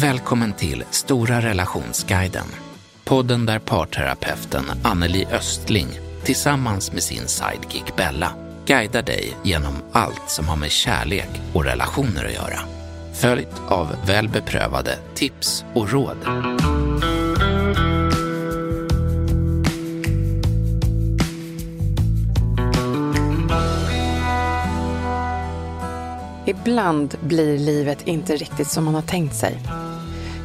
Välkommen till Stora relationsguiden. Podden där parterapeuten Anneli Östling tillsammans med sin sidekick Bella guidar dig genom allt som har med kärlek och relationer att göra. Följt av väl beprövade tips och råd. Ibland blir livet inte riktigt som man har tänkt sig.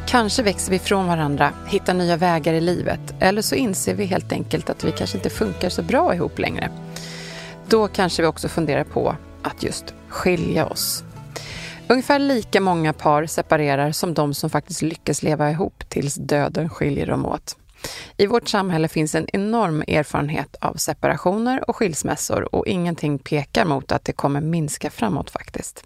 Kanske växer vi från varandra, hittar nya vägar i livet eller så inser vi helt enkelt att vi kanske inte funkar så bra ihop längre. Då kanske vi också funderar på att just skilja oss. Ungefär lika många par separerar som de som faktiskt lyckas leva ihop tills döden skiljer dem åt. I vårt samhälle finns en enorm erfarenhet av separationer och skilsmässor och ingenting pekar mot att det kommer minska framåt faktiskt.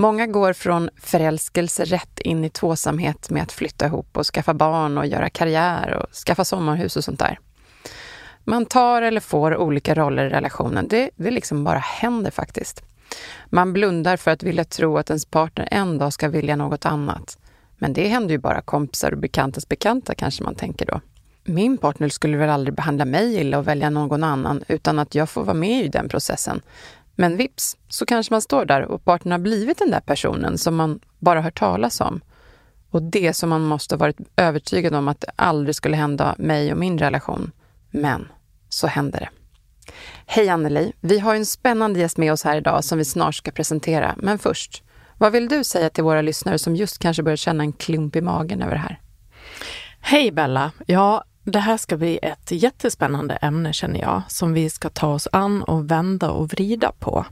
Många går från förälskelse rätt in i tvåsamhet med att flytta ihop och skaffa barn och göra karriär och skaffa sommarhus och sånt där. Man tar eller får olika roller i relationen. Det, det liksom bara händer faktiskt. Man blundar för att vilja tro att ens partner en dag ska vilja något annat. Men det händer ju bara kompisar och bekantas bekanta kanske man tänker då. Min partner skulle väl aldrig behandla mig illa och välja någon annan utan att jag får vara med i den processen. Men vips, så kanske man står där och partnern har blivit den där personen som man bara hört talas om. Och det som man måste ha varit övertygad om att det aldrig skulle hända mig och min relation. Men så händer det. Hej Anneli! Vi har en spännande gäst med oss här idag som vi snart ska presentera. Men först, vad vill du säga till våra lyssnare som just kanske börjar känna en klump i magen över det här? Hej Bella! Ja, det här ska bli ett jättespännande ämne känner jag, som vi ska ta oss an och vända och vrida på.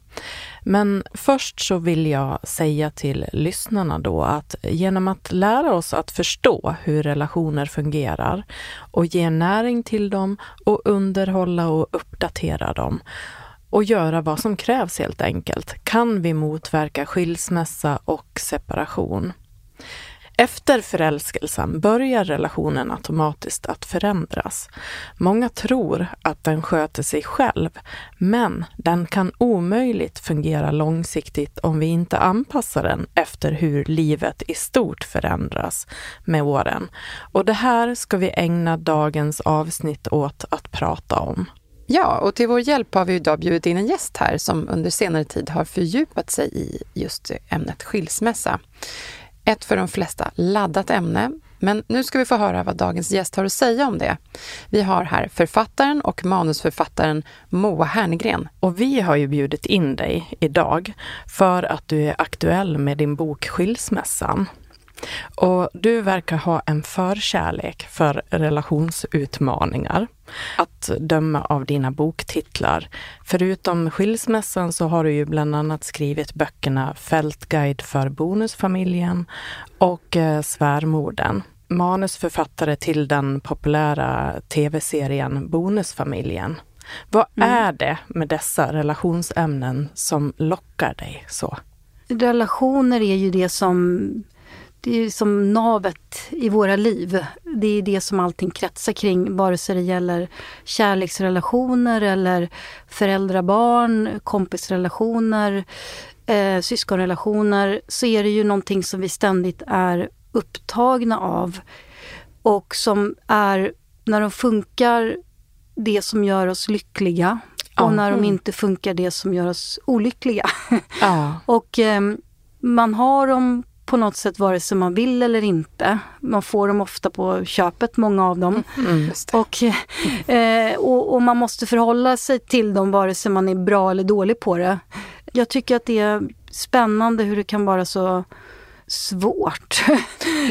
Men först så vill jag säga till lyssnarna då att genom att lära oss att förstå hur relationer fungerar och ge näring till dem och underhålla och uppdatera dem och göra vad som krävs helt enkelt, kan vi motverka skilsmässa och separation. Efter förälskelsen börjar relationen automatiskt att förändras. Många tror att den sköter sig själv, men den kan omöjligt fungera långsiktigt om vi inte anpassar den efter hur livet i stort förändras med åren. Och det här ska vi ägna dagens avsnitt åt att prata om. Ja, och till vår hjälp har vi idag bjudit in en gäst här som under senare tid har fördjupat sig i just ämnet skilsmässa. Ett för de flesta laddat ämne, men nu ska vi få höra vad dagens gäst har att säga om det. Vi har här författaren och manusförfattaren Moa Herngren. Och vi har ju bjudit in dig idag för att du är aktuell med din bok Skilsmässan. Och du verkar ha en förkärlek för relationsutmaningar. Att döma av dina boktitlar. Förutom skilsmässan så har du ju bland annat skrivit böckerna Fältguide för bonusfamiljen och eh, Svärmorden. Manusförfattare till den populära tv-serien Bonusfamiljen. Vad mm. är det med dessa relationsämnen som lockar dig så? Relationer är ju det som det är som navet i våra liv. Det är det som allting kretsar kring, vare sig det gäller kärleksrelationer eller föräldrar-barn, kompisrelationer, eh, syskonrelationer, så är det ju någonting som vi ständigt är upptagna av. Och som är, när de funkar, det som gör oss lyckliga. Och när de inte funkar, det som gör oss olyckliga. Ja. och eh, man har dem på något sätt vare sig man vill eller inte. Man får dem ofta på köpet, många av dem. Mm, mm och, eh, och, och, man måste förhålla sig till dem vare sig man är bra eller dålig på det. Jag tycker att det är spännande hur det kan vara så svårt.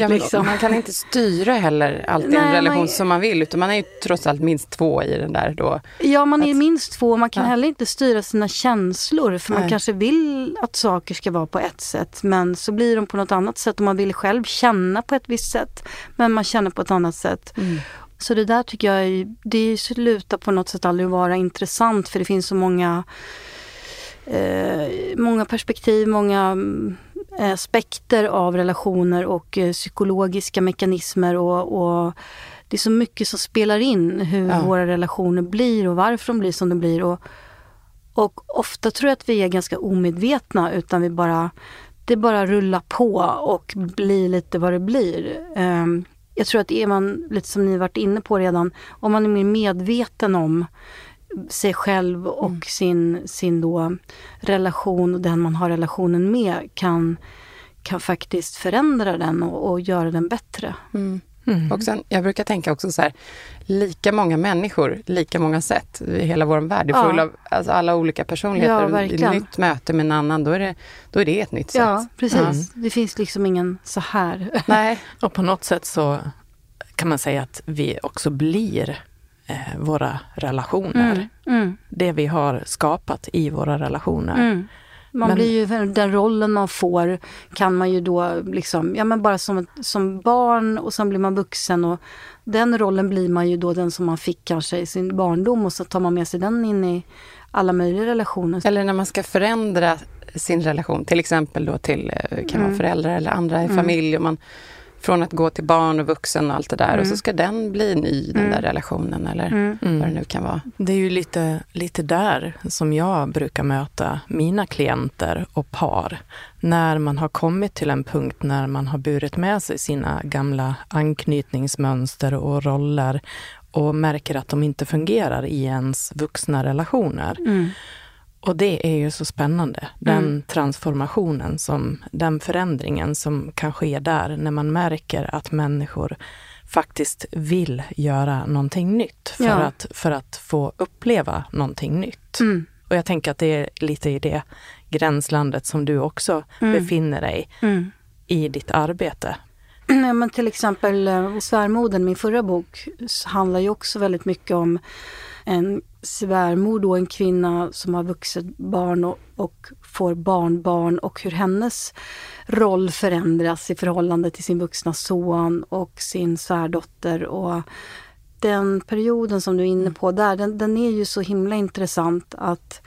Ja, liksom. Man kan inte styra heller alltid Nej, en relation man- som man vill, utan man är ju trots allt minst två i den där då. Ja, man är Att- minst två. Man kan Ja. heller inte styra sina känslor. För man Nej. kanske vill att saker ska vara på ett sätt. Men så blir de på något annat sätt. Och man vill själv känna på ett visst sätt. Men man känner på ett annat sätt. Så det där tycker jag, är- det slutar på något sätt aldrig vara intressant. För det finns så många, eh, många perspektiv, många mm, aspekter av relationer och eh, psykologiska mekanismer. och, och det är så mycket som spelar in hur Ja. våra relationer blir och varför de blir som de blir. Och, och ofta tror jag att vi är ganska omedvetna utan vi bara, det bara rullar på och blir lite vad det blir. Ehm, jag tror att är man, lite som ni varit inne på redan, om man är mer medveten om sig själv och sin, sin då relation och den man har relationen med kan, kan faktiskt förändra den och, och göra den bättre. Mm. Mm. Och sen, jag brukar tänka också så här, lika många människor, lika många sätt. Hela vår värld är Ja. full av alltså, alla olika personligheter. Ja, nytt möte med en annan, då är det, då är det ett nytt sätt. Ja, precis. Det finns liksom ingen så här. Nej, Och på något sätt så kan man säga att vi också blir eh, våra relationer. Mm, mm. Det vi har skapat i våra relationer. Mm. Man Men- blir ju, den rollen man får kan man ju då liksom, ja men bara som, ett- som barn och sen blir man vuxen och den rollen blir man ju då den som man fick kanske i sin barndom och så tar man med sig den in i alla möjliga relationer. eller när man ska förändra sin relation, till exempel då till, eh, kan vara föräldrar eller andra i familj. Och man, från att gå till barn och vuxen och allt det där. Och så ska den bli ny, den där relationen eller vad det nu kan vara. Det är ju lite, lite där som jag brukar möta mina klienter och par. När man har kommit till en punkt när man har burit med sig sina gamla anknytningsmönster och roller och märker att de inte fungerar i ens vuxna relationer. Och det är ju så spännande, den transformationen, som, den förändringen som kan ske där när man märker att människor faktiskt vill göra någonting nytt för, Ja. att, för att få uppleva någonting nytt. Mm. Och jag tänker att det är lite i det gränslandet som du också befinner dig Mm. i ditt arbete. Nej, men till exempel eh, Svärmodern, min förra bok, handlar ju också väldigt mycket om en svärmor då, en kvinna som har vuxet barn och, och får barnbarn och hur hennes roll förändras i förhållande till sin vuxna son och sin svärdotter. Och den perioden som du är inne på där, den, den är ju så himla intressant att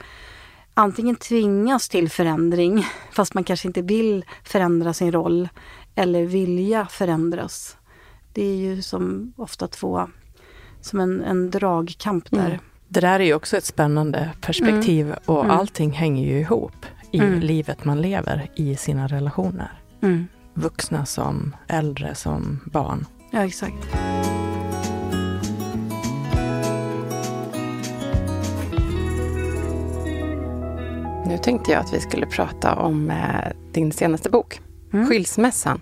antingen tvingas till förändring, fast man kanske inte vill förändra sin roll, eller vilja förändras. Det är ju som ofta två, som en, en dragkamp där. Det där är ju också ett spännande perspektiv och allting hänger ju ihop i livet man lever i sina relationer. Mm. Vuxna som äldre som barn. Ja, exakt. Nu tänkte jag att vi skulle prata om eh, din senaste bok, Skilsmässan.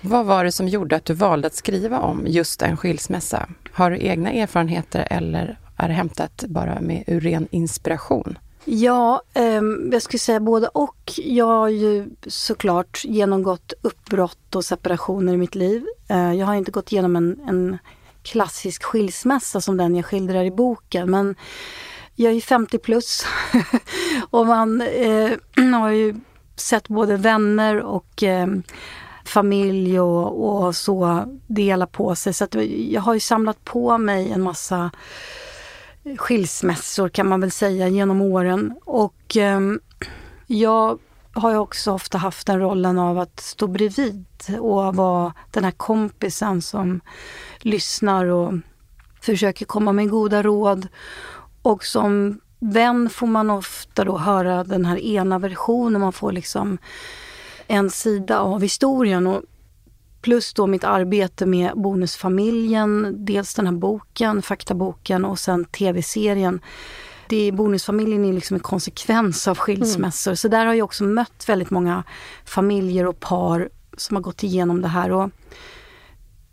Vad var det som gjorde att du valde att skriva om just en skilsmässa? Har du egna erfarenheter eller är hämtat bara med ur ren inspiration? Ja, eh, jag skulle säga både och. Jag har ju såklart genomgått uppbrott och separationer i mitt liv. Eh, jag har inte gått igenom en, en klassisk skilsmässa som den jag skildrar i boken. Men jag är ju 50 plus och man eh, har ju sett både vänner och eh, familj och, och så dela på sig. Så att jag har ju samlat på mig en massa skilsmässor kan man väl säga genom åren. Och eh, jag har ju också ofta haft den rollen av att stå bredvid och vara den här kompisen som lyssnar och försöker komma med goda råd. Och som vän får man ofta då höra den här ena versionen, man får liksom en sida av historien. Och Plus då mitt arbete med Bonusfamiljen, dels den här boken, faktaboken och sen tv-serien. Det är, bonusfamiljen är liksom en konsekvens av skilsmässor. Så där har jag också mött väldigt många familjer och par som har gått igenom det här. Och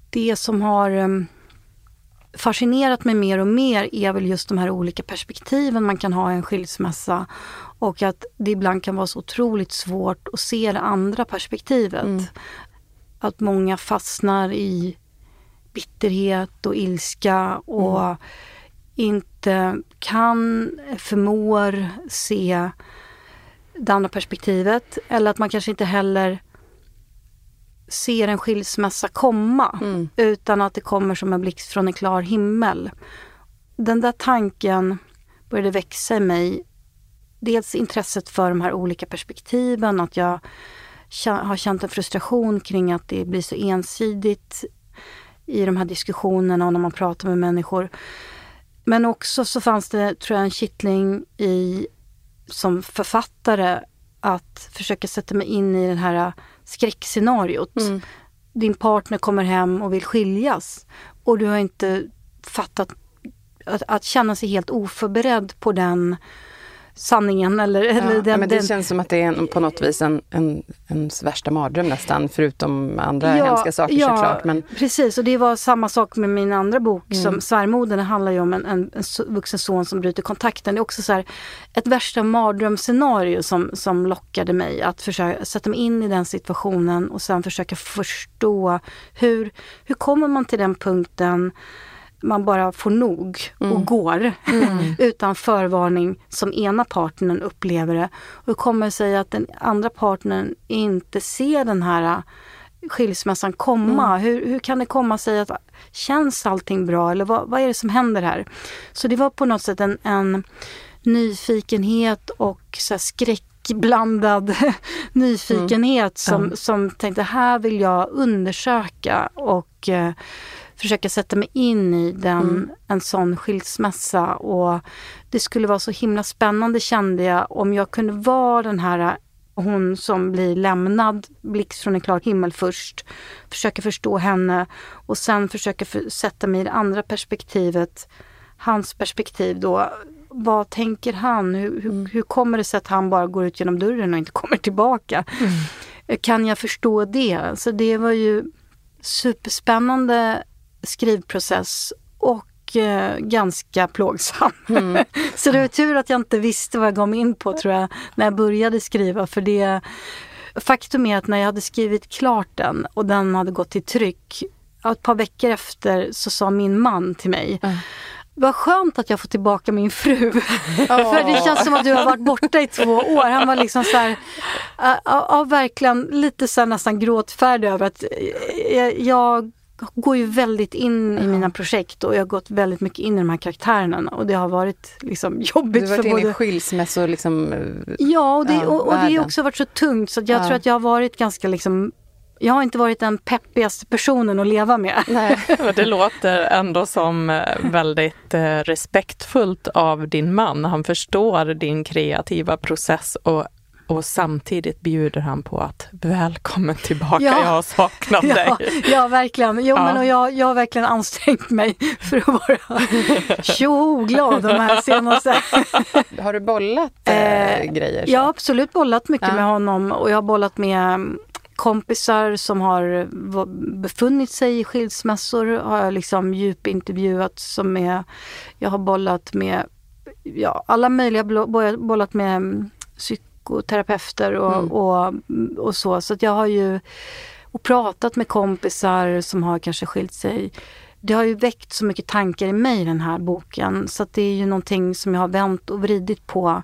det som har... em, fascinerat mig mer och mer är väl just de här olika perspektiven man kan ha i en skilsmässa. Och att det ibland kan vara så otroligt svårt att se det andra perspektivet. Mm. Att många fastnar i bitterhet och ilska och mm. inte kan, förmår se det andra perspektivet. Eller att man kanske inte heller ser en skilsmässa komma mm. utan att det kommer som en blixt från en klar himmel. Den där tanken började växa i mig. Dels intresset för de här olika perspektiven, att jag har känt en frustration kring att det blir så ensidigt i de här diskussionerna och när man pratar med människor. Men också så fanns det, tror jag, en kittling i som författare att försöka sätta mig in i det här skräckscenariot. Mm. Din partner kommer hem och vill skiljas och du har inte fattat att, att känna sig helt oförberedd på den sanningen. Eller, ja, eller den, men det den... känns som att det är på något vis en, en, ens värsta mardröm nästan, förutom andra ja, hemska saker ja, såklart. Men... Precis, och det var samma sak med min andra bok, mm. som Svärmodern, handlar ju om en, en, en vuxen son som bryter kontakten. Det är också så här, ett värsta mardrömsscenario som, som lockade mig att försöka sätta mig in i den situationen och sen försöka förstå hur, hur kommer man till den punkten man bara får nog och mm. går mm. utan förvarning som ena partnern upplever det. Och det kommer sig att den andra partnern inte ser den här skilsmässan komma. Mm. Hur, hur kan det komma sig att känns allting bra eller vad, vad är det som händer här? Så det var på något sätt en, en nyfikenhet och så skräckblandad nyfikenhet mm. som, som tänkte här vill jag undersöka och eh, försöka sätta mig in i den, mm. en sån skilsmässa. Och det skulle vara så himla spännande kände jag om jag kunde vara den här hon som blir lämnad, blixt från en klar himmel först. Försöka förstå henne och sen försöka för, sätta mig i det andra perspektivet. Hans perspektiv då. Vad tänker han? Hur, hur, mm. hur kommer det sig att han bara går ut genom dörren och inte kommer tillbaka? Mm. Kan jag förstå det? Så det var ju superspännande skrivprocess och eh, ganska plågsam. Mm. så det var tur att jag inte visste vad jag gav mig in på tror jag när jag började skriva för det Faktum är att när jag hade skrivit klart den och den hade gått till tryck ett par veckor efter så sa min man till mig mm. Vad skönt att jag får tillbaka min fru. Oh. För det känns som att du har varit borta i två år. Han var liksom så här, ja, verkligen lite så nästan gråtfärdig över att eh, jag går ju väldigt in i mina projekt och jag har gått väldigt mycket in i de här karaktärerna och det har varit liksom jobbigt. Du har varit inne både... i skilsmässor liksom? Ja, och det, ja, och, och det har också varit så tungt så jag ja. tror att jag har varit ganska liksom jag har inte varit den peppigaste personen att leva med. Nej, det låter ändå som eh, väldigt eh, respektfullt av din man. Han förstår din kreativa process och och samtidigt bjuder han på att välkommen tillbaka, ja. jag har saknat ja, dig. Ja, verkligen. Jo, ja. men och jag, jag har verkligen ansträngt mig för att vara tjoglad de här senaste... har du bollat eh, grejer? Så? Jag har absolut bollat mycket ja. med honom och jag har bollat med mm, kompisar som har befunnit sig i skilsmässor har jag liksom djupintervjuat som är, jag har bollat med ja, alla möjliga, bollat med mm, psyk psykoterapeuter och, mm. och, och så. Så jag har ju och pratat med kompisar som har kanske skilt sig. Det har ju väckt så mycket tankar i mig den här boken så att det är ju någonting som jag har vänt och vridit på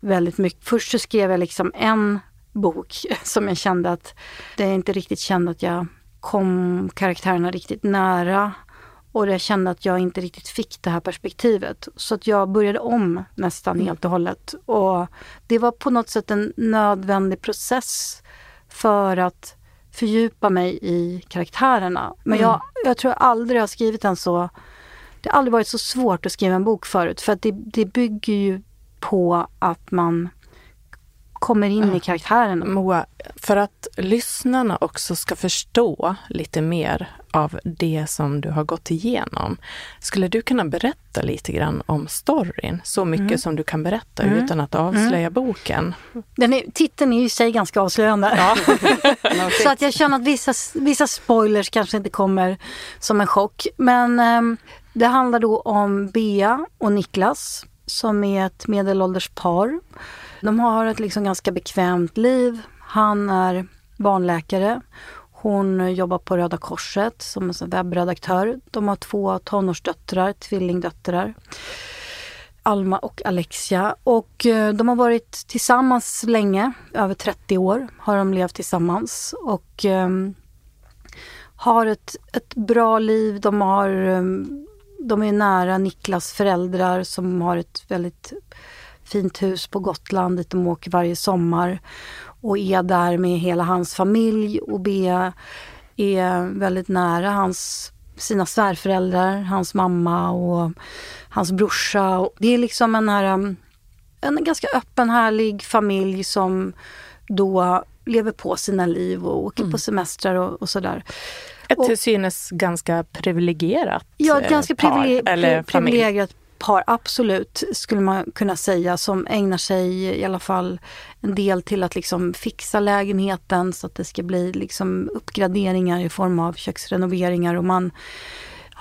väldigt mycket. Först så skrev jag liksom en bok som jag kände att det inte riktigt kände att jag kom karaktärerna riktigt nära. Och jag kände att jag inte riktigt fick det här perspektivet. Så att jag började om nästan mm. helt och hållet. Och det var på något sätt en nödvändig process för att fördjupa mig i karaktärerna. Men mm. jag, jag tror aldrig jag har skrivit en så... Det har aldrig varit så svårt att skriva en bok förut för att det, det bygger ju på att man kommer in i karaktären. Moa, för att lyssnarna också ska förstå lite mer av det som du har gått igenom. Skulle du kunna berätta lite grann om storyn? Så mycket mm. som du kan berätta mm. utan att avslöja mm. boken. Den är, titeln är i sig ganska avslöjande. Ja. Så att jag känner att vissa, vissa spoilers kanske inte kommer som en chock. Men eh, det handlar då om Bea och Niklas som är ett medelålders par. De har ett liksom ganska bekvämt liv. Han är barnläkare. Hon jobbar på Röda Korset som webbredaktör. De har två tonårsdöttrar, tvillingdöttrar. Alma och Alexia. Och eh, de har varit tillsammans länge, över 30 år har de levt tillsammans. Och um, har ett, ett bra liv. De, har, um, de är nära Niklas föräldrar som har ett väldigt fint hus på Gotland dit de åker varje sommar och är där med hela hans familj och Bea är väldigt nära hans, sina svärföräldrar, hans mamma och hans brorsa. Det är liksom en, här, um, en ganska öppen, härlig familj som då lever på sina liv och åker mm. på semestrar och, och sådär. Ett till synes ganska privilegierat Ja, ett ganska par, privileg eller privilegierat par, absolut, skulle man kunna säga, som ägnar sig i alla fall en del till att liksom fixa lägenheten så att det ska bli liksom uppgraderingar i form av köksrenoveringar och man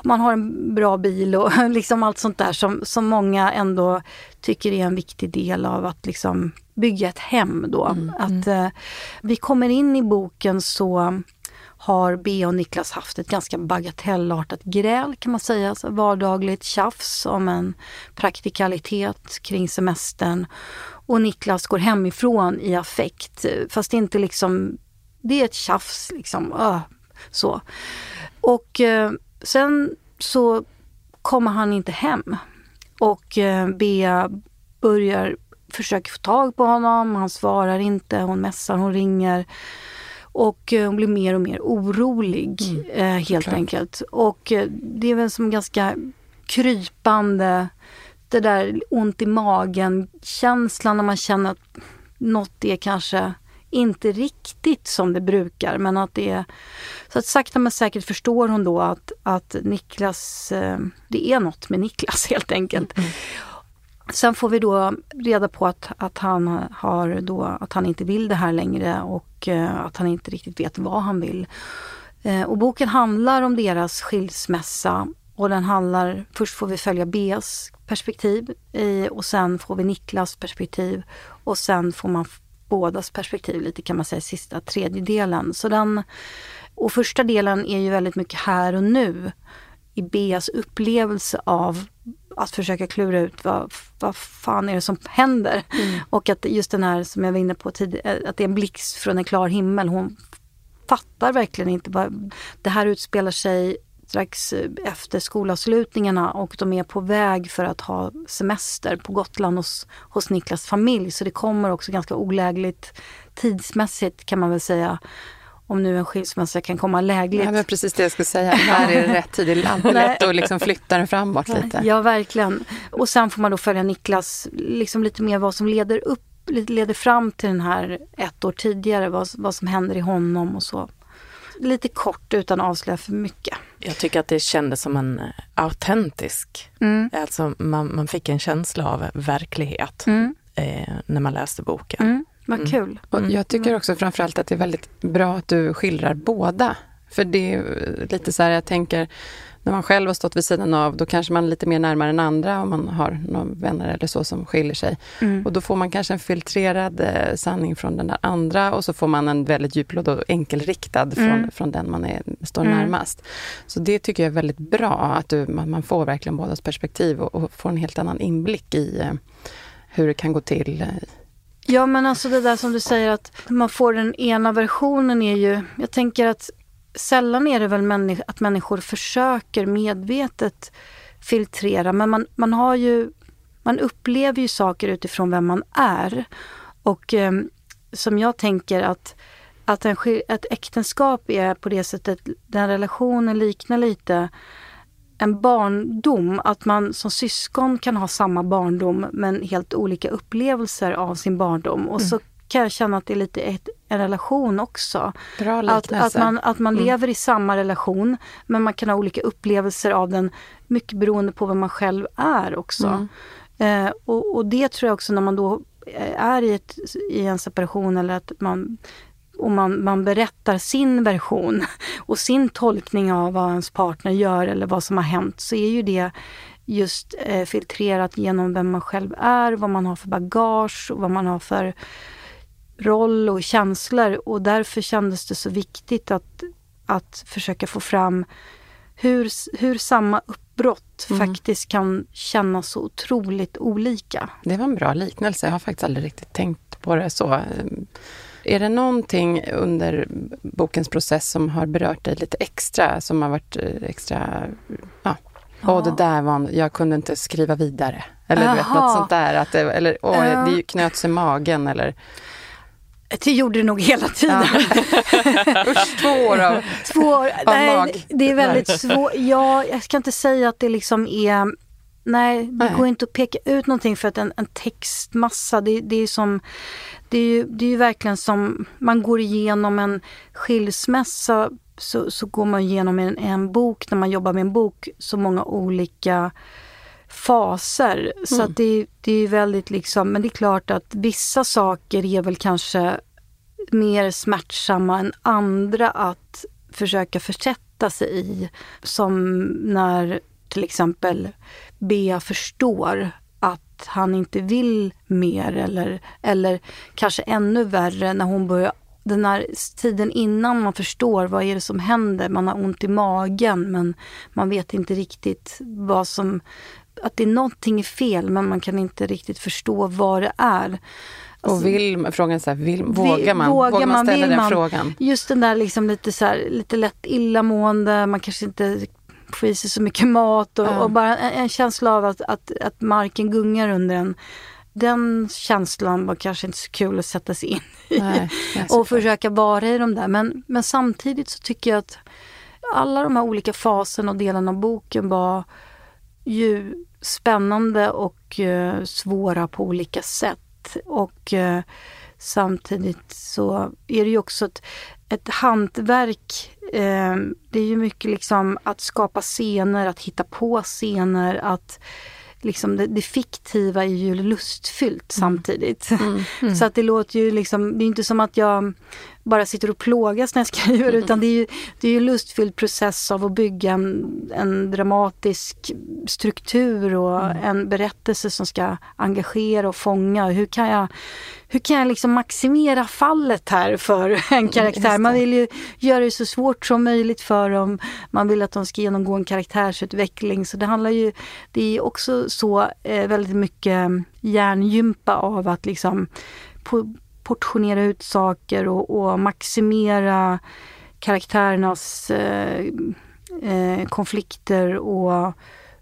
man har en bra bil och liksom allt sånt där som, som många ändå tycker är en viktig del av att liksom bygga ett hem då. Mm, att mm. Eh, vi kommer in i boken så har B och Niklas haft ett ganska bagatellartat gräl kan man säga. Alltså vardagligt tjafs om en praktikalitet kring semestern. Och Niklas går hemifrån i affekt. Fast inte liksom, det är ett tjafs liksom. Öh, så. Och eh, sen så kommer han inte hem. Och eh, Bea börjar försöka få tag på honom. Han svarar inte, hon messar, hon ringer. Och eh, hon blir mer och mer orolig mm. eh, helt Klart. enkelt. Och eh, det är väl som ganska krypande, det där ont i magen känslan när man känner att något är kanske inte riktigt som det brukar men att det är... Så att sakta men säkert förstår hon då att, att Niklas, det är något med Niklas helt enkelt. Mm. Sen får vi då reda på att, att, han har då, att han inte vill det här längre och eh, att han inte riktigt vet vad han vill. Eh, och boken handlar om deras skilsmässa och den handlar, först får vi följa Bs perspektiv eh, och sen får vi Niklas perspektiv och sen får man bådas perspektiv lite kan man säga, sista tredjedelen. Så den, och första delen är ju väldigt mycket här och nu i Beas upplevelse av att försöka klura ut vad, vad fan är det som händer. Mm. Och att just den här som jag var inne på tidigare, att det är en blixt från en klar himmel. Hon fattar verkligen inte vad det här utspelar sig strax efter skolavslutningarna och de är på väg för att ha semester på Gotland hos, hos Niklas familj. Så det kommer också ganska olägligt tidsmässigt kan man väl säga om nu en skilsmässa kan komma lägligt. Ja, men precis det jag skulle säga. Här är det rätt tid i landet och liksom flytta den framåt lite. Ja, verkligen. Och sen får man då följa Niklas, liksom lite mer vad som leder upp, leder fram till den här ett år tidigare, vad, vad som händer i honom och så. Lite kort utan att avslöja för mycket. Jag tycker att det kändes som en eh, autentisk, mm. alltså man, man fick en känsla av verklighet mm. eh, när man läste boken. Mm. Vad mm. kul. Och jag tycker också framförallt att det är väldigt bra att du skildrar båda. För det är lite så här, jag tänker, när man själv har stått vid sidan av, då kanske man är lite mer närmare än andra om man har några vänner eller så som skiljer sig. Mm. Och då får man kanske en filtrerad eh, sanning från den där andra och så får man en väldigt djuplåd och enkelriktad mm. från, från den man är, står mm. närmast. Så det tycker jag är väldigt bra, att du, man, man får verkligen bådas perspektiv och, och får en helt annan inblick i eh, hur det kan gå till eh, Ja men alltså det där som du säger att man får den ena versionen är ju, jag tänker att sällan är det väl människa, att människor försöker medvetet filtrera men man, man har ju, man upplever ju saker utifrån vem man är. Och eh, som jag tänker att, att en, ett äktenskap är på det sättet, den relationen liknar lite en barndom, att man som syskon kan ha samma barndom men helt olika upplevelser av sin barndom. Och så kan jag känna att det är lite ett, en relation också. Att, att man, att man Mm. lever i samma relation men man kan ha olika upplevelser av den mycket beroende på vem man själv är också. Mm. Eh, och, och det tror jag också när man då eh, är i, ett, i en separation eller att man och man, man berättar sin version och sin tolkning av vad ens partner gör eller vad som har hänt så är ju det just eh, filtrerat genom vem man själv är, vad man har för bagage och vad man har för roll och känslor och därför kändes det så viktigt att, att försöka få fram hur, hur samma uppbrott faktiskt kan kännas så otroligt olika. Det var en bra liknelse. Jag har faktiskt aldrig riktigt tänkt på det så. Är det någonting under bokens process som har berört dig lite extra, som har varit eh, extra... Ja. Åh, det där var... en- Jag kunde inte skriva vidare. Eller du vet, något sånt där. Att det, eller åh, Ja. det knöt sig i magen. Eller, Det gjorde det nog hela tiden. Usch, två år av... Två år, Av nej, mag. det är väldigt svårt. Ja, jag ska inte säga att det liksom är... Nej, det Nej. går inte att peka ut någonting för att en, en textmassa, det, det är som... Det är, ju, det är ju verkligen som, man går igenom en skilsmässa så, så går man igenom en, en bok, när man jobbar med en bok, så många olika faser. Så att det, det är väldigt liksom, men det är klart att vissa saker är väl kanske mer smärtsamma än andra att försöka försätta sig i. Som när till exempel Bea förstår att han inte vill mer eller, eller kanske ännu värre när hon börjar den här tiden innan man förstår vad är det som händer. Man har ont i magen men man vet inte riktigt vad som... Att det är någonting är fel men man kan inte riktigt förstå vad det är. Och vill, frågan så här, vill, vågar man? vågar Vågar man man, ställa den man? frågan? Just den där liksom lite så här, lite lätt illamående, man kanske inte får i sig så mycket mat och, Ja. och bara en, en känsla av att, att, att marken gungar under en. Den känslan var kanske inte så kul att sätta sig in i Nej, och försöka vara i de där. Men, men samtidigt så tycker jag att alla de här olika faserna och delarna av boken var ju spännande och eh, svåra på olika sätt. Och eh, samtidigt så är det ju också ett, ett hantverk. Eh, det är ju mycket liksom att skapa scener, att hitta på scener, att liksom det, det fiktiva är ju lustfyllt samtidigt. Så att det låter ju liksom, det är inte som att jag bara sitter och plågas när jag skriver utan det är ju, det är ju en lustfylld process av att bygga en, en dramatisk struktur och en berättelse som ska engagera och fånga. Hur kan jag, hur kan jag liksom maximera fallet här för en karaktär? Man vill ju göra det så svårt som möjligt för dem. Man vill att de ska genomgå en karaktärsutveckling. Så det handlar ju, det är också så eh, väldigt mycket hjärngympa av att liksom po- portionera ut saker och, och maximera karaktärernas eh, eh, konflikter och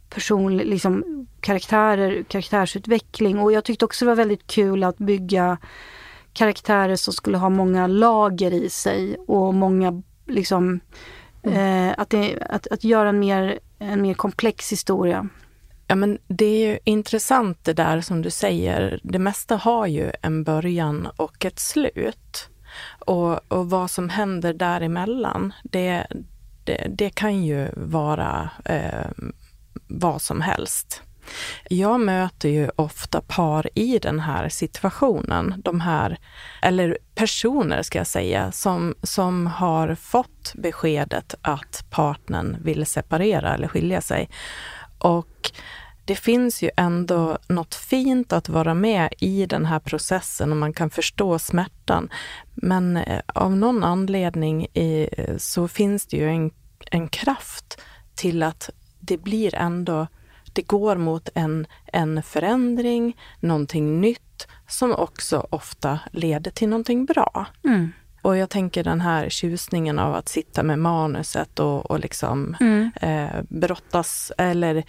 person, liksom, karaktärer, karaktärsutveckling. Och jag tyckte också det var väldigt kul att bygga karaktärer som skulle ha många lager i sig och många liksom eh, att, det, att, att göra en mer, en mer komplex historia. Ja, men det är ju intressant det där som du säger. Det mesta har ju en början och ett slut. Och, och vad som händer däremellan, det, det, det kan ju vara eh, vad som helst. Jag möter ju ofta par i den här situationen, de här, eller personer ska jag säga, som, som har fått beskedet att partnern vill separera eller skilja sig. Och det finns ju ändå något fint att vara med i den här processen och man kan förstå smärtan. Men eh, av någon anledning eh, så finns det ju en, en kraft till att det blir ändå, det går mot en, en förändring, någonting nytt som också ofta leder till någonting bra. Mm. Och jag tänker den här tjusningen av att sitta med manuset och, och liksom Mm. eh, brottas eller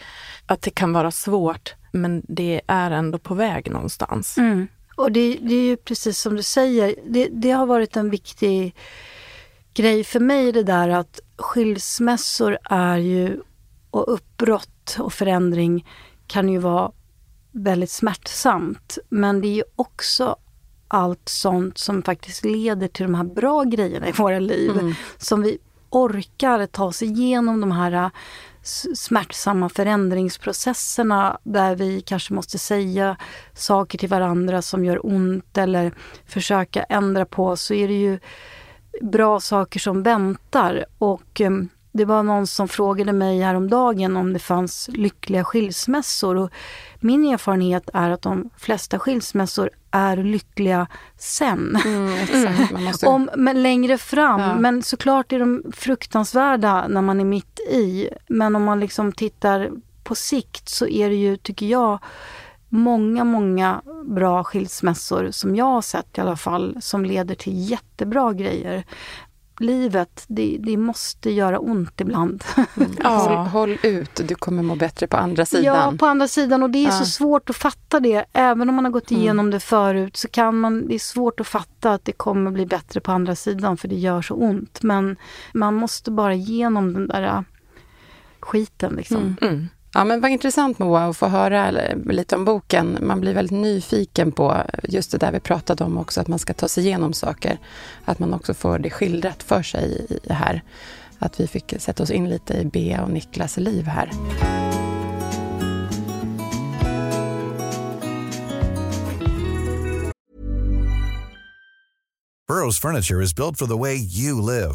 att det kan vara svårt men det är ändå på väg någonstans. Mm. Och det, det är ju precis som du säger, det, det har varit en viktig grej för mig det där att skilsmässor är ju och uppbrott och förändring kan ju vara väldigt smärtsamt. Men det är ju också allt sånt som faktiskt leder till de här bra grejerna i våra liv. Mm. Som vi orkar ta oss igenom de här äh, smärtsamma förändringsprocesserna där vi kanske måste säga saker till varandra som gör ont eller försöka ändra på så är det ju bra saker som väntar. Och um, det var någon som frågade mig häromdagen om det fanns lyckliga skilsmässor. Och min erfarenhet är att de flesta skilsmässor är lyckliga sen. Mm, exakt, måste... om, men längre fram. Ja. Men såklart är de fruktansvärda när man är mitt i. Men om man liksom tittar på sikt så är det ju, tycker jag, många, många bra skilsmässor som jag har sett i alla fall som leder till jättebra grejer livet, det, det, måste göra ont ibland. Mm. Ja. Håll ut, du kommer må bättre på andra sidan. Ja, på andra sidan och det är ja. så svårt att fatta det. Även om man har gått mm. igenom mm. det förut så kan man, det är svårt att fatta att det kommer bli bättre på andra sidan för det gör så ont. Men man måste bara igenom den där skiten liksom. Mm. Ja, men vad intressant Moa att få höra lite om boken. Man blir väldigt nyfiken på just det där vi pratade om också, att man ska ta sig igenom saker. Att man också får det skildrat för sig i det här. Att vi fick sätta oss in lite i Bea och Niklas liv här. Burrows furniture is built for the way you live.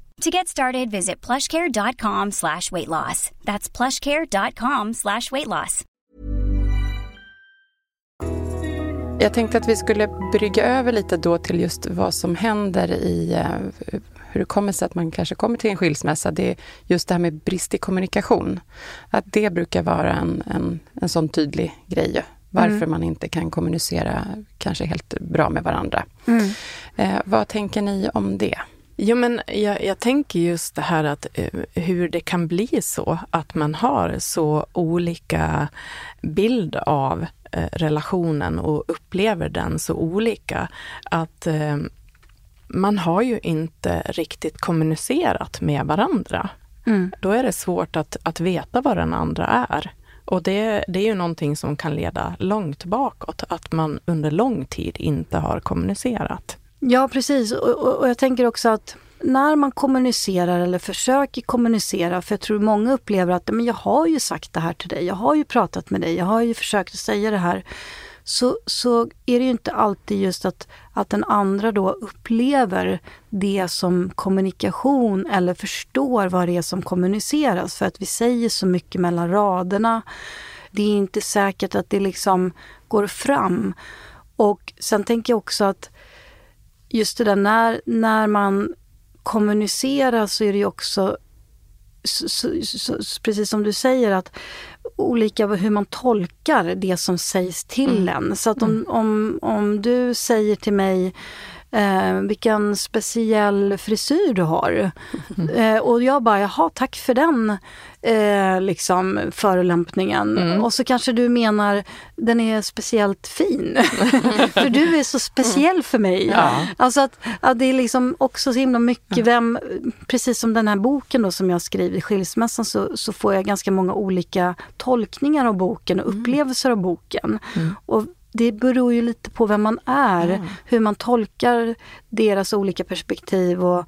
To get started, visit plushcare.com slash weight loss. That's plushcare.com slash weight loss. Jag tänkte att vi skulle brygga över lite då till just vad som händer i uh, hur det kommer sig att man kanske kommer till en skilsmässa. Det är just det här med brist i kommunikation. Att det brukar vara en, en, en sån tydlig grej. Varför mm. man inte kan kommunicera kanske helt bra med varandra. Mm. Uh, vad tänker ni om det? Jo, men jag, jag, tänker just det här att uh, hur det kan bli så att man har så olika bild av uh, relationen och upplever den så olika. Att uh, man har ju inte riktigt kommunicerat med varandra. Mm. Då är det svårt att, att veta vad den andra är. Och det, det är ju någonting som kan leda långt bakåt, att man under lång tid inte har kommunicerat. Ja, precis. Och, och, och, jag tänker också att när man kommunicerar eller försöker kommunicera, för jag tror många upplever att men jag har ju sagt det här till dig, jag har ju pratat med dig, jag har ju försökt att säga det här. Så, så är det ju inte alltid just att, att den andra då upplever det som kommunikation eller förstår vad det är som kommuniceras. För att vi säger så mycket mellan raderna. Det är inte säkert att det liksom går fram. Och sen tänker jag också att just det där när, när man kommunicerar så är det ju också så, så, så, precis som du säger att olika hur man tolkar det som sägs till mm. en. Så att om, mm. om, om du säger till mig eh, vilken speciell frisyr du har. Mm. Eh, och jag bara, jaha tack för den eh, liksom förolämpningen. Mm. Och så kanske du menar, den är speciellt fin. för du är så speciell för mig. Ja. Alltså att, att, det är liksom också så himla mycket vem, precis som den här boken då som jag skriver, Skilsmässan, så, så får jag ganska många olika tolkningar av boken och mm. upplevelser av boken. Mm. Och det beror ju lite på vem man är, mm. hur man tolkar deras olika perspektiv och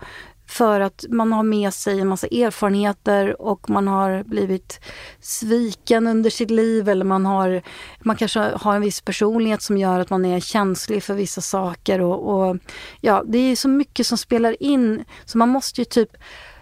för att man har med sig en massa erfarenheter och man har blivit sviken under sitt liv eller man har man kanske har en viss personlighet som gör att man är känslig för vissa saker och, och ja, det är så mycket som spelar in så man måste ju typ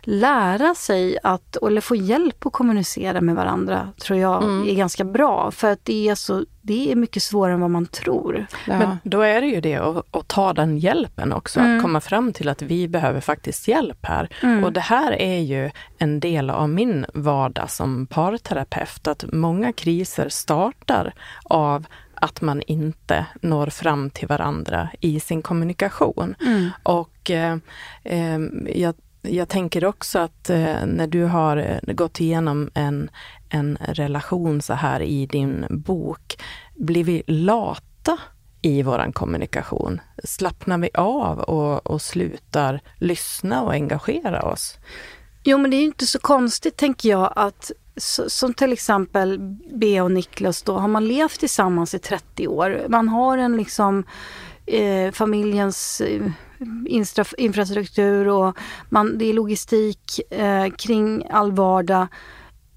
lära sig att, eller få hjälp att kommunicera med varandra, tror jag Mm. är ganska bra. För att det är, så, det är mycket svårare än vad man tror. Ja. Men då är det ju det att, att ta den hjälpen också, Mm. att komma fram till att vi behöver faktiskt hjälp här. Mm. Och det här är ju en del av min vardag som parterapeut, att många kriser startar av att man inte når fram till varandra i sin kommunikation. Mm. Och eh, eh, jag, jag tänker också att eh, när du har eh, gått igenom en, en relation så här i din bok, blir vi lata i våran kommunikation? Slappnar vi av och, och slutar lyssna och engagera oss? Jo, men det är ju inte så konstigt, tänker jag, att så, som till exempel Bea och Niklas då, har man levt tillsammans i 30 år. Man har en liksom eh, familjens eh, infrastruktur och man, det är logistik eh, kring all vardag.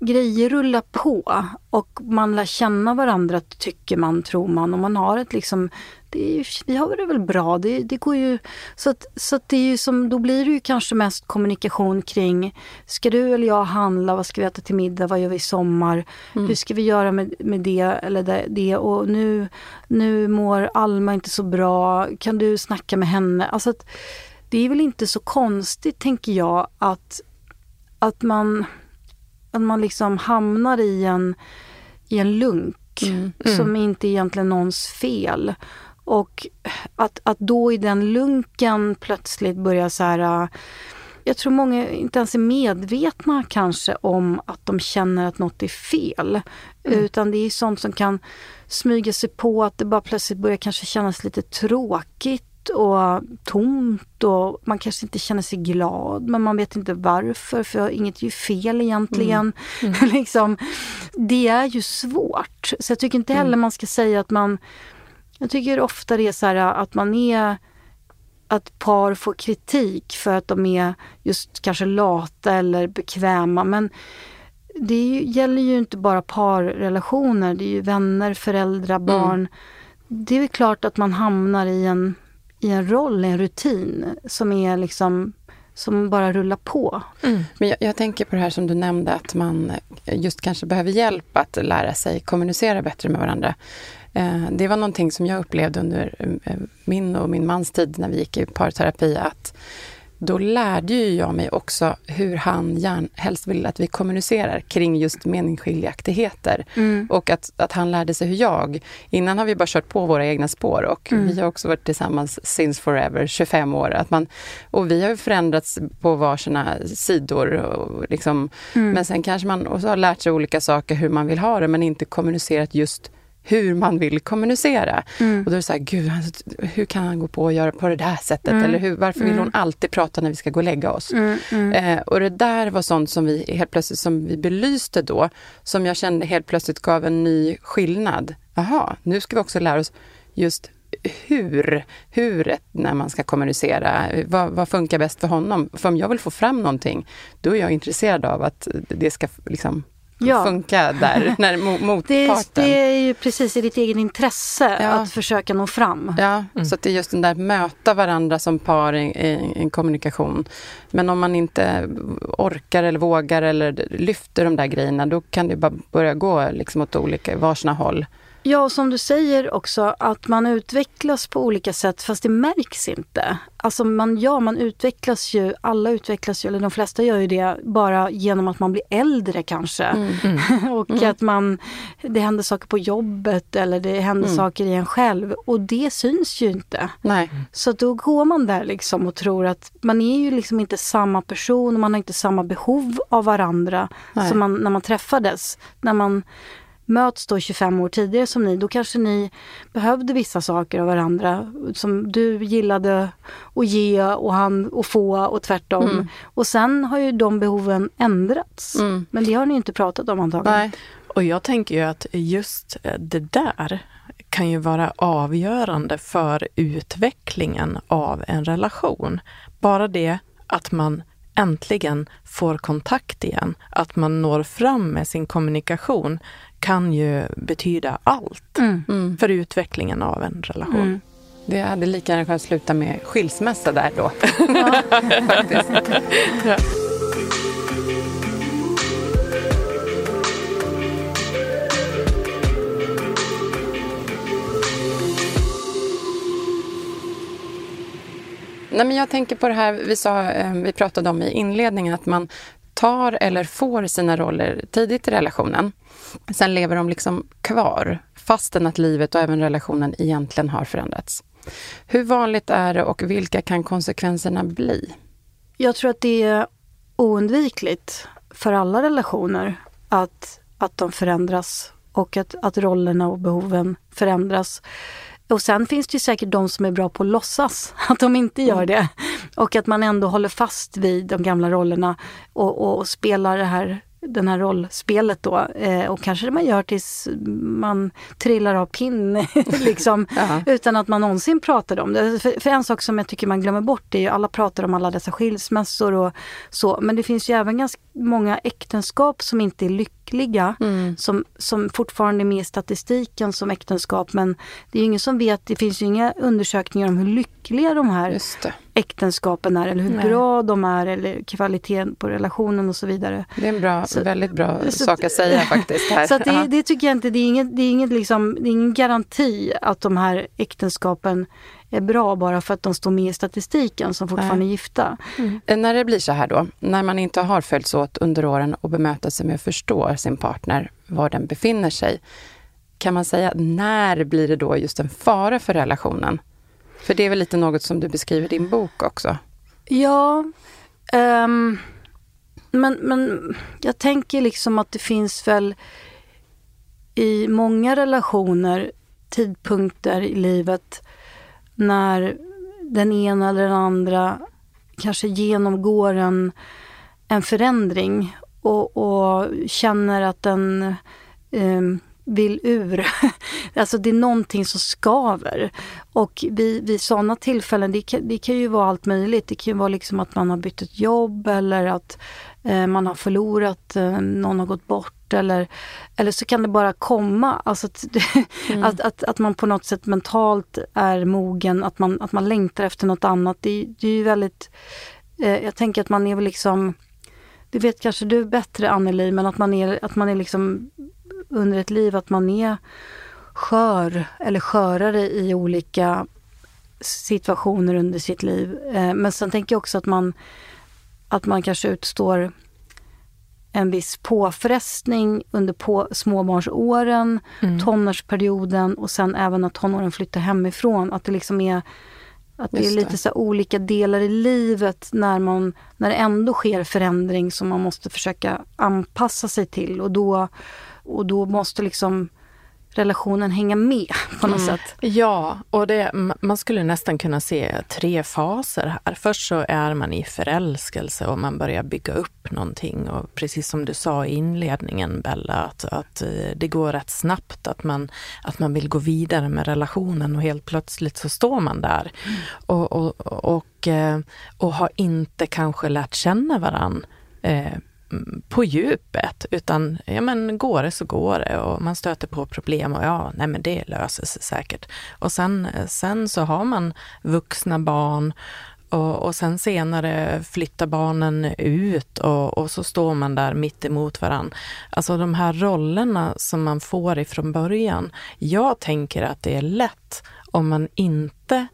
Grejer rullar på och man lär känna varandra, tycker man, tror man. Och man har ett liksom, det är, vi har det väl bra, det, det går ju... Så, att, så att det är som, då blir det ju kanske mest kommunikation kring, ska du eller jag handla, vad ska vi äta till middag, vad gör vi i sommar, hur ska vi göra med, med det eller det, det? Och nu, nu mår Alma inte så bra, kan du snacka med henne? Alltså att, det är väl inte så konstigt, tänker jag, att, att man att man liksom hamnar i en, i en lunk Mm. som inte egentligen är någons fel. Och att, att då i den lunken plötsligt börja så här... äh, Jag tror många inte ens är medvetna kanske om att de känner att något är fel. Utan det är sånt som kan smyga sig på att det bara plötsligt börjar kanske kännas lite tråkigt och tomt och man kanske inte känner sig glad men man vet inte varför för inget är ju fel egentligen. liksom, det är ju svårt. Så jag tycker inte heller man ska säga att man... Jag tycker ofta det är så här att man är... Att par får kritik för att de är just kanske lata eller bekväma men det ju, gäller ju inte bara parrelationer, det är ju vänner, föräldrar, barn. Det är klart att man hamnar i en, i en roll, i en rutin som är liksom som bara rullar på. Men jag, jag tänker på det här som du nämnde, att man just kanske behöver hjälp att lära sig kommunicera bättre med varandra. Eh, Det var någonting som jag upplevde under eh, min och min mans tid när vi gick i parterapi, att då lärde ju jag mig också hur han gärna, helst vill att vi kommunicerar kring just meningsskiljaktigheter. Och att, att han lärde sig hur jag, innan har vi bara kört på våra egna spår och vi har också varit tillsammans since forever, 25 år. Att man, och vi har ju förändrats på varsina sidor. Och liksom, Men sen kanske man också har lärt sig olika saker hur man vill ha det men inte kommunicerat just hur man vill kommunicera. Och då är det så här, gud, hur kan han gå på och göra på det där sättet? Eller hur, varför vill hon alltid prata när vi ska gå och lägga oss? Eh, och det där var sånt som vi helt plötsligt som vi belyste då, som jag kände helt plötsligt gav en ny skillnad. Jaha, nu ska vi också lära oss just hur, huret när man ska kommunicera. Vad, vad funkar bäst för honom? För om jag vill få fram någonting, då är jag intresserad av att det ska liksom Ja. funka där, när, mo- Det, det är ju precis i ditt eget intresse Ja. att försöka nå fram. Ja, så att det är just den där möta varandra som par i, i, i en kommunikation. Men om man inte orkar eller vågar eller lyfter de där grejerna, då kan det bara börja gå liksom åt olika, varsina håll. Ja, som du säger också att man utvecklas på olika sätt fast det märks inte. Alltså man, ja, man utvecklas ju, alla utvecklas ju, eller de flesta gör ju det bara genom att man blir äldre kanske. och att man, det händer saker på jobbet eller det händer saker i en själv och det syns ju inte. Nej. Så då går man där liksom och tror att man är ju liksom inte samma person och man har inte samma behov av varandra Nej. som man, när man träffades. När man möts då 25 år tidigare som ni, då kanske ni behövde vissa saker av varandra som du gillade att ge och han att få och tvärtom. Och sen har ju de behoven ändrats. Mm. Men det har ni inte pratat om antagligen. Nej. Och jag tänker ju att just eh, det där kan ju vara avgörande för utvecklingen av en relation. Bara det att man äntligen får kontakt igen, att man når fram med sin kommunikation kan ju betyda allt Mm. för utvecklingen av en relation. Mm. Det hade lika gärna kunnat sluta med skilsmässa där då. Faktiskt. Nej, men jag tänker på det här vi, sa, eh, vi pratade om i inledningen, att man tar eller får sina roller tidigt i relationen. Sen lever de liksom kvar, fastän att livet och även relationen egentligen har förändrats. Hur vanligt är det och vilka kan konsekvenserna bli? Jag tror att det är oundvikligt för alla relationer att, att de förändras och att, att rollerna och behoven förändras. Och sen finns det säkert de som är bra på att låtsas att de inte gör mm. det. Och att man ändå håller fast vid de gamla rollerna och, och spelar det här den här rollspelet då. Eh, och kanske det man gör tills man trillar av pinn, liksom, utan att man någonsin pratar om det. För, för, en sak som jag tycker man glömmer bort är ju, alla pratar om alla dessa skilsmässor och så, men det finns ju även ganska många äktenskap som inte är lyckliga, mm. som, som fortfarande är med i statistiken som äktenskap, men det är ingen som vet, det finns ju inga undersökningar om hur lyckliga de här äktenskapen är, eller hur Nej. bra de är, eller kvaliteten på relationen och så vidare. Det är en bra, så, väldigt bra så, sak att säga faktiskt. Här. Så det, det, tycker jag inte, det är, inget, det, är inget liksom, det är ingen garanti att de här äktenskapen är bra bara för att de står med i statistiken som fortfarande är gifta. Mm. När det blir så här då, när man inte har följts åt under åren och bemötat sig med att förstå sin partner, var den befinner sig, kan man säga när blir det då just en fara för relationen? För det är väl lite något som du beskriver i din bok också? Ja, um, men, men jag tänker liksom att det finns väl i många relationer tidpunkter i livet när den ena eller den andra kanske genomgår en, en förändring och, och känner att den um, vill ur. alltså det är någonting som skaver. Och vid, vid sådana tillfällen, det kan, det kan ju vara allt möjligt. Det kan ju vara liksom att man har bytt ett jobb eller att man har förlorat, eh, någon har gått bort eller, eller så kan det bara komma. Alltså att, mm. att, att, att, man på något sätt mentalt är mogen, att man, att man längtar efter något annat. Det, det är ju väldigt... Eh, jag tänker att man är väl liksom det vet kanske du bättre Anneli, men att man är, att man är liksom under ett liv att man är skör eller skörare i olika situationer under sitt liv. Eh, men sen tänker jag också att man, att man kanske utstår en viss påfrestning under på småbarnsåren, mm. tonårsperioden och sen även när tonåren flyttar hemifrån. Att det liksom är att det är lite så olika delar i livet när, man, när det ändå sker förändring som man måste försöka anpassa sig till. Och då och då måste liksom relationen hänga med på något mm. sätt. Ja, och det, man skulle nästan kunna se tre faser här. Först så är man i förälskelse och man börjar bygga upp någonting. Och precis som du sa i inledningen Bella, att, att eh, det går rätt snabbt att man, att man vill gå vidare med relationen och helt plötsligt så står man där. Mm. Och, och, och, eh, och, har inte kanske lärt känna varann eh, på djupet, utan ja men går det så går det och man stöter på problem och ja, nej men det löser sig säkert. Och sen, sen så har man vuxna barn och, och sen senare flyttar barnen ut och, och så står man där mitt emot varann. Alltså de här rollerna som man får ifrån början. Jag tänker att det är lätt om man inte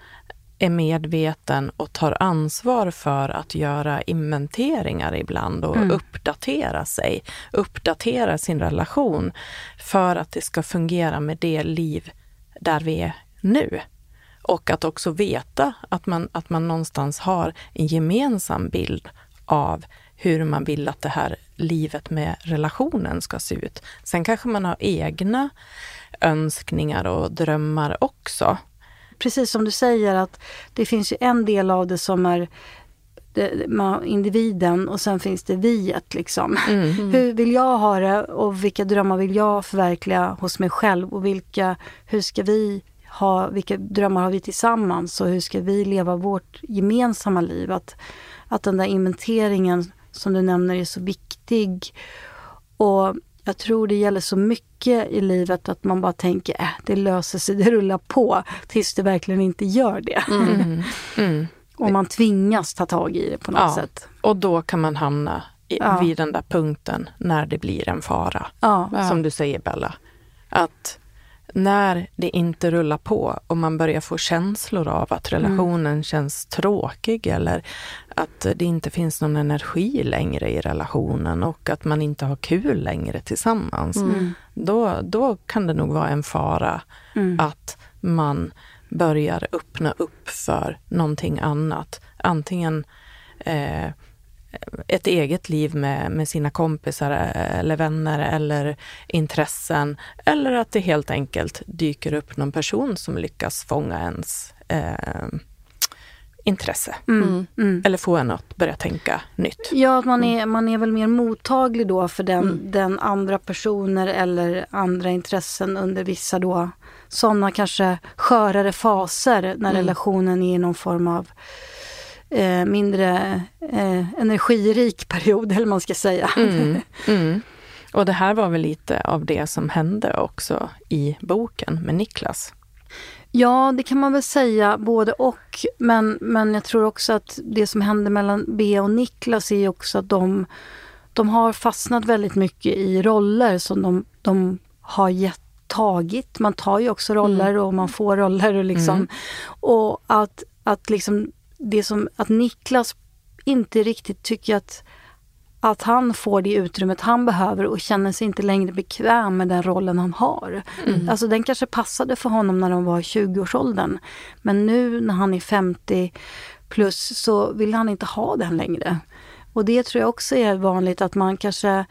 är medveten och tar ansvar för att göra inventeringar ibland och mm. uppdatera sig, uppdatera sin relation för att det ska fungera med det liv där vi är nu. Och att också veta att man, att man någonstans har en gemensam bild av hur man vill att det här livet med relationen ska se ut. Sen kanske man har egna önskningar och drömmar också precis som du säger att det finns ju en del av det som är individen och sen finns det viet. Liksom. Mm. Mm. Hur vill jag ha det och vilka drömmar vill jag förverkliga hos mig själv och vilka, hur ska vi ha, vilka drömmar har vi tillsammans och hur ska vi leva vårt gemensamma liv? Att, att den där inventeringen som du nämner är så viktig. Och jag tror det gäller så mycket i livet att man bara tänker äh, det löser sig, det rullar på tills det verkligen inte gör det. Mm. mm. Mm. Och man tvingas ta tag i det på något ja. sätt. Och då kan man hamna i, ja. vid den där punkten när det blir en fara. Ja. Som du säger Bella. Att när det inte rullar på och man börjar få känslor av att relationen mm. känns tråkig eller att det inte finns någon energi längre i relationen och att man inte har kul längre tillsammans. Mm. Då, då kan det nog vara en fara mm. att man börjar öppna upp för någonting annat. Antingen eh, ett eget liv med, med sina kompisar eller vänner eller intressen. Eller att det helt enkelt dyker upp någon person som lyckas fånga ens eh, intresse. Mm, mm. mm. Eller få en att börja tänka nytt. Ja, att man är, man är väl mer mottaglig då för den, mm. den andra personer eller andra intressen under vissa då sådana kanske skörare faser när mm. relationen är i någon form av eh, mindre eh, energirik period, eller man ska säga. Mm, mm. Och det här var väl lite av det som hände också i boken med Niklas? Ja, det kan man väl säga, både och. Men, men jag tror också att det som hände mellan Bea och Niklas är också att de, de har fastnat väldigt mycket i roller som de, de har gett tagit. Man tar ju också roller mm. och man får roller. Och, liksom. Mm. och att, att liksom det som att Niklas inte riktigt tycker att, att han får det utrymmet han behöver och känner sig inte längre bekväm med den rollen han har. Mm. Alltså den kanske passade för honom när de var i 20-årsåldern. Men nu när han är 50 plus så vill han inte ha den längre. Och det tror jag också är vanligt att man kanske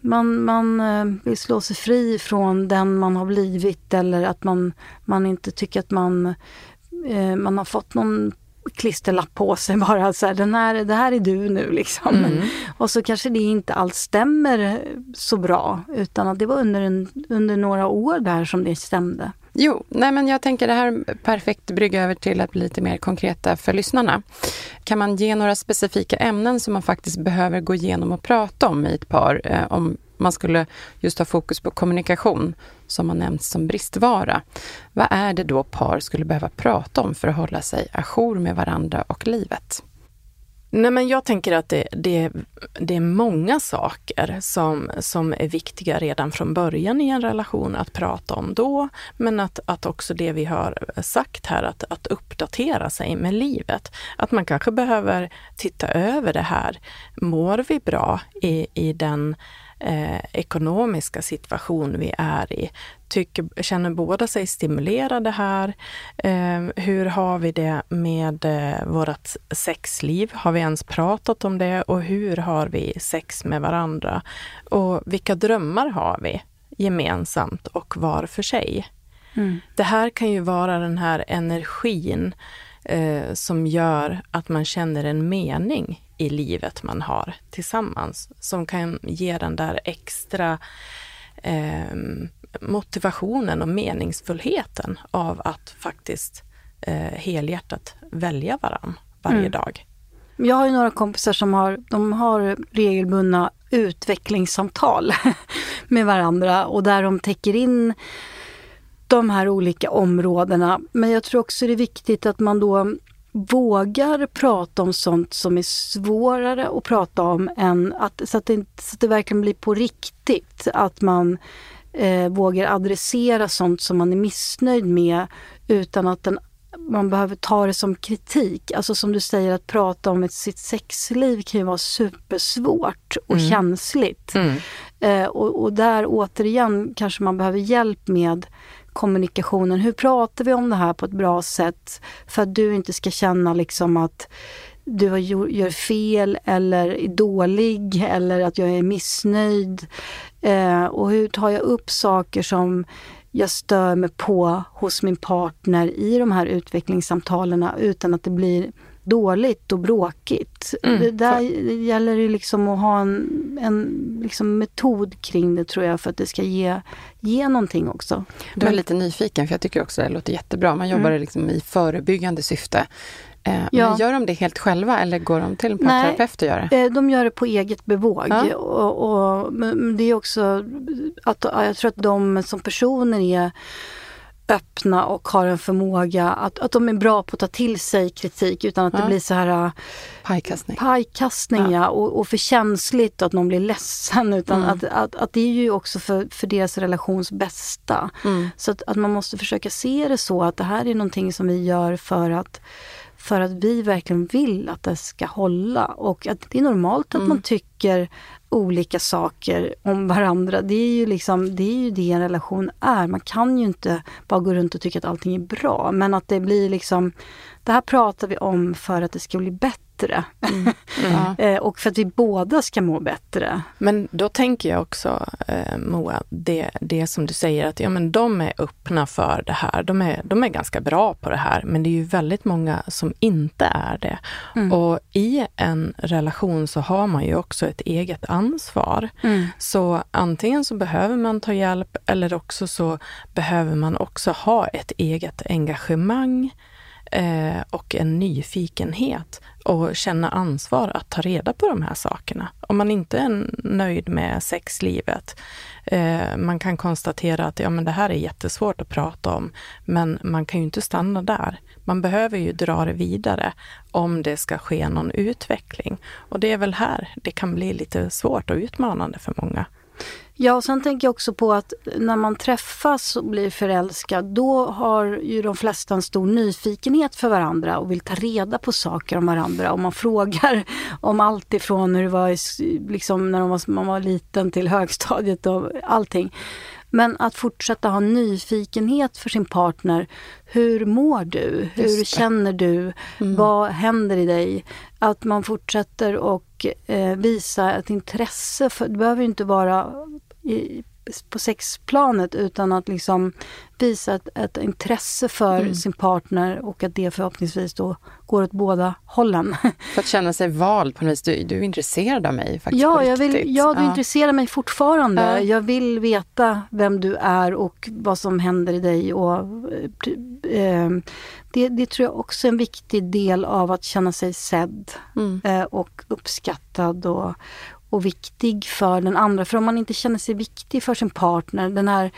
man, man eh, vill slå sig fri från den man har blivit eller att man, man inte tycker att man, eh, man har fått någon klisterlapp på sig bara. Så här, den här, det här är du nu liksom. Mm. Och så kanske det inte alls stämmer så bra utan att det var under, en, under några år där som det stämde. Jo, nej men jag tänker det här perfekt brygga över till att bli lite mer konkreta för lyssnarna. Kan man ge några specifika ämnen som man faktiskt behöver gå igenom och prata om i ett par? Eh, om man skulle just ha fokus på kommunikation, som har nämnts som bristvara. Vad är det då par skulle behöva prata om för att hålla sig ajour med varandra och livet? Nej, men jag tänker att det, det, det är många saker som, som är viktiga redan från början i en relation att prata om då, men att, att också det vi har sagt här, att, att uppdatera sig med livet. Att man kanske behöver titta över det här. Mår vi bra i, i den eh, ekonomiska situation vi är i. Tycker, känner båda sig stimulerade här? Eh, hur har vi det med eh, vårt sexliv? Har vi ens pratat om det? Och hur har vi sex med varandra? Och vilka drömmar har vi gemensamt och var för sig? Mm. Det här kan ju vara den här energin eh, som gör att man känner en mening i livet man har tillsammans som kan ge den där extra eh, motivationen och meningsfullheten av att faktiskt eh, helhjärtat välja varann varje mm. dag. Jag har ju några kompisar som har, de har regelbundna utvecklingssamtal med varandra och där de täcker in de här olika områdena. Men jag tror också det är viktigt att man då vågar prata om sånt som är svårare att prata om än att, så att det, så att det verkligen blir på riktigt. Att man eh, vågar adressera sånt som man är missnöjd med utan att den, man behöver ta det som kritik. Alltså som du säger, att prata om ett, sitt sexliv kan ju vara supersvårt och mm. känsligt. Mm. Eh, och, och där återigen kanske man behöver hjälp med kommunikationen. Hur pratar vi om det här på ett bra sätt för att du inte ska känna liksom att du gör fel eller är dålig eller att jag är missnöjd. Eh, och hur tar jag upp saker som jag stör mig på hos min partner i de här utvecklingssamtalen utan att det blir dåligt och bråkigt. Mm, det där för... gäller det liksom att ha en, en liksom metod kring det tror jag för att det ska ge, ge någonting också. Du är Men... lite nyfiken för jag tycker också det låter jättebra. Man jobbar mm. liksom i förebyggande syfte. Eh, ja. Men gör de det helt själva eller går de till en parterapeut och gör det? Eh, de gör det på eget bevåg. Ja. Och, och, men det är också att jag tror att de som personer är öppna och har en förmåga att, att de är bra på att ta till sig kritik utan att Ja. det blir så här Pajkastning. pajkastning ja. och, och för känsligt att någon blir ledsen. Utan Mm. att, att, att det är ju också för, för deras relations bästa. Mm. Så att, att man måste försöka se det så att det här är någonting som vi gör för att för att vi verkligen vill att det ska hålla och att det är normalt att Mm. man tycker olika saker om varandra. Det är ju liksom, det är ju det en relation är. Man kan ju inte bara gå runt och tycka att allting är bra. Men att det blir liksom, det här pratar vi om för att det ska bli bättre. Ja. Eh, och för att vi båda ska må bättre. Men då tänker jag också, eh, Moa, det, det som du säger att ja, men de är öppna för det här. De är, de är ganska bra på det här, men det är ju väldigt många som inte är det. Mm. Och i en relation så har man ju också ett eget ansvar. Så antingen så behöver man ta hjälp eller också så behöver man också ha ett eget engagemang eh, och en nyfikenhet och känna ansvar att ta reda på de här sakerna. Om man inte är nöjd med sexlivet, eh, man kan konstatera att ja, men det här är jättesvårt att prata om, men man kan ju inte stanna där. Man behöver ju dra det vidare om det ska ske någon utveckling. Och det är väl här det kan bli lite svårt och utmanande för många. Ja, och sen tänker jag också på att när man träffas och blir förälskad, då har ju de flesta en stor nyfikenhet för varandra och vill ta reda på saker om varandra. Och man frågar om allt ifrån hur det var liksom, när man var, man var liten till högstadiet och allting. Men att fortsätta ha nyfikenhet för sin partner. Hur mår du? Hur känner du? Vad händer i dig? Att man fortsätter och eh, visa ett intresse. För, det behöver inte vara i, på sexplanet utan att liksom visa ett, ett intresse för sin partner och att det förhoppningsvis då går åt båda hållen. För att känna sig vald på något vis. Du, du är intresserad av mig faktiskt Ja, jag vill, ja, du intresserar mig fortfarande. Ja. Jag vill veta vem du är och vad som händer i dig. Och, eh, det, det tror jag också är en viktig del av att känna sig sedd Mm. eh, och uppskattad och, och viktig för den andra. För om man inte känner sig viktig för sin partner, den här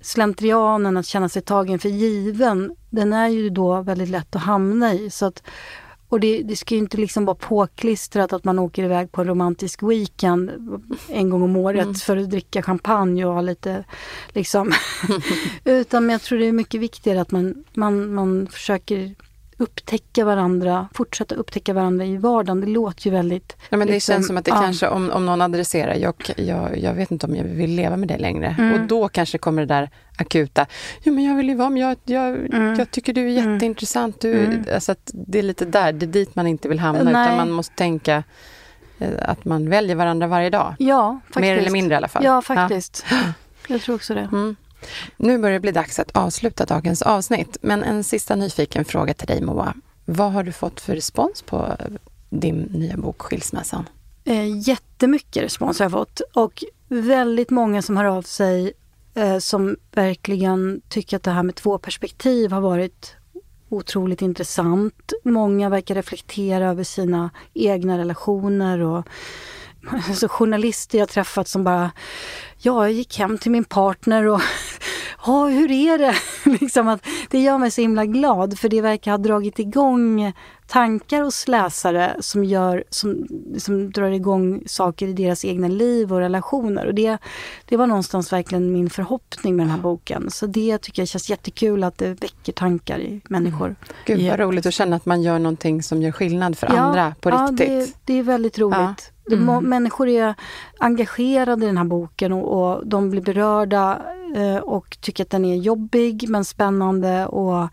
slentrianen att känna sig tagen för given, den är ju då väldigt lätt att hamna i. Så att, och det, det ska ju inte liksom vara påklistrat att man åker iväg på en romantisk weekend en gång om året för att dricka champagne och ha lite liksom. Utan jag tror det är mycket viktigare att man, man, man försöker upptäcka varandra, fortsätta upptäcka varandra i vardagen. Det låter ju väldigt... Ja, men det liksom, känns som att det ja. kanske, om, om någon adresserar, jag, jag, jag vet inte om jag vill leva med dig längre. Mm. Och då kanske kommer det där akuta, jo men jag vill ju vara med, jag, jag, Mm. jag tycker du är jätteintressant. Du, Mm. alltså det är lite där, det är dit man inte vill hamna, Nej. utan man måste tänka eh, att man väljer varandra varje dag. Ja, faktiskt. Mer eller mindre i alla fall. Ja, faktiskt. Jag tror också det. Nu börjar det bli dags att avsluta dagens avsnitt. Men en sista nyfiken fråga till dig Moa. Vad har du fått för respons på eh, din nya bok Skilsmässan? Eh, jättemycket respons har jag fått och väldigt många som hör av sig eh, som verkligen tycker att det här med två perspektiv har varit otroligt intressant. Många verkar reflektera över sina egna relationer och alltså journalister jag träffat som bara Ja, jag gick hem till min partner och ja, hur är det? liksom att det gör mig så himla glad för det verkar ha dragit igång tankar hos läsare som, gör, som, som drar igång saker i deras egna liv och relationer. Och det, det var någonstans verkligen min förhoppning med den här boken. Så det tycker jag känns jättekul att det väcker tankar i människor. Gud vad Ja. roligt att känna att man gör någonting som gör skillnad för andra på ja, riktigt. Det, det är väldigt roligt. Ja. Det, må, Mm. Människor är engagerade i den här boken och, och de blir berörda eh, och tycker att den är jobbig men spännande och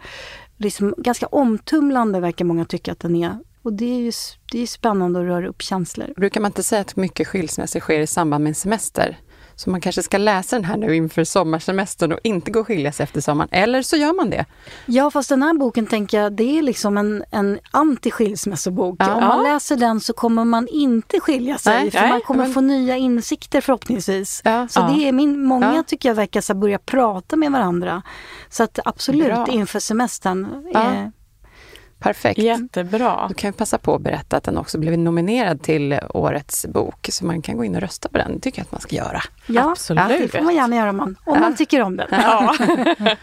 liksom ganska omtumlande verkar många tycka att den är. Och det är ju det är spännande och rör upp känslor. Brukar man inte säga att mycket skilsmässor sker i samband med en semester? Så man kanske ska läsa den här nu inför sommarsemestern och inte gå och skilja sig efter sommaren. Eller så gör man det. Ja, fast den här boken tänker jag, det är liksom en, en anti-skilsmässobok. Ja. Om man läser den så kommer man inte skilja sig, Nej, för nej, man kommer men- få nya insikter förhoppningsvis. Ja. Så Ja. det är min, många tycker jag verkar så börja prata med varandra. Så att absolut, Bra. inför semestern. Eh, Perfekt. Jättebra. Du kan ju passa på att berätta att den också blev nominerad till årets bok, så man kan gå in och rösta på den. Det tycker jag att man ska göra. Ja, Absolut. det får man gärna göra om man, om man tycker om den. Ja.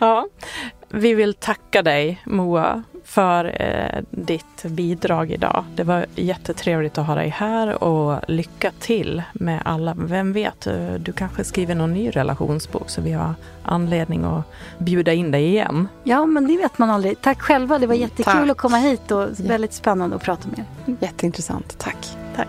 ja. Vi vill tacka dig Moa för eh, ditt bidrag idag. Det var jättetrevligt att ha dig här och lycka till med alla. Vem vet, eh, du kanske skriver någon ny relationsbok så vi har anledning att bjuda in dig igen. Ja, men det vet man aldrig. Tack själva, det var jättekul Tack. att komma hit och väldigt spännande att prata med er. Jätteintressant. Tack. Tack.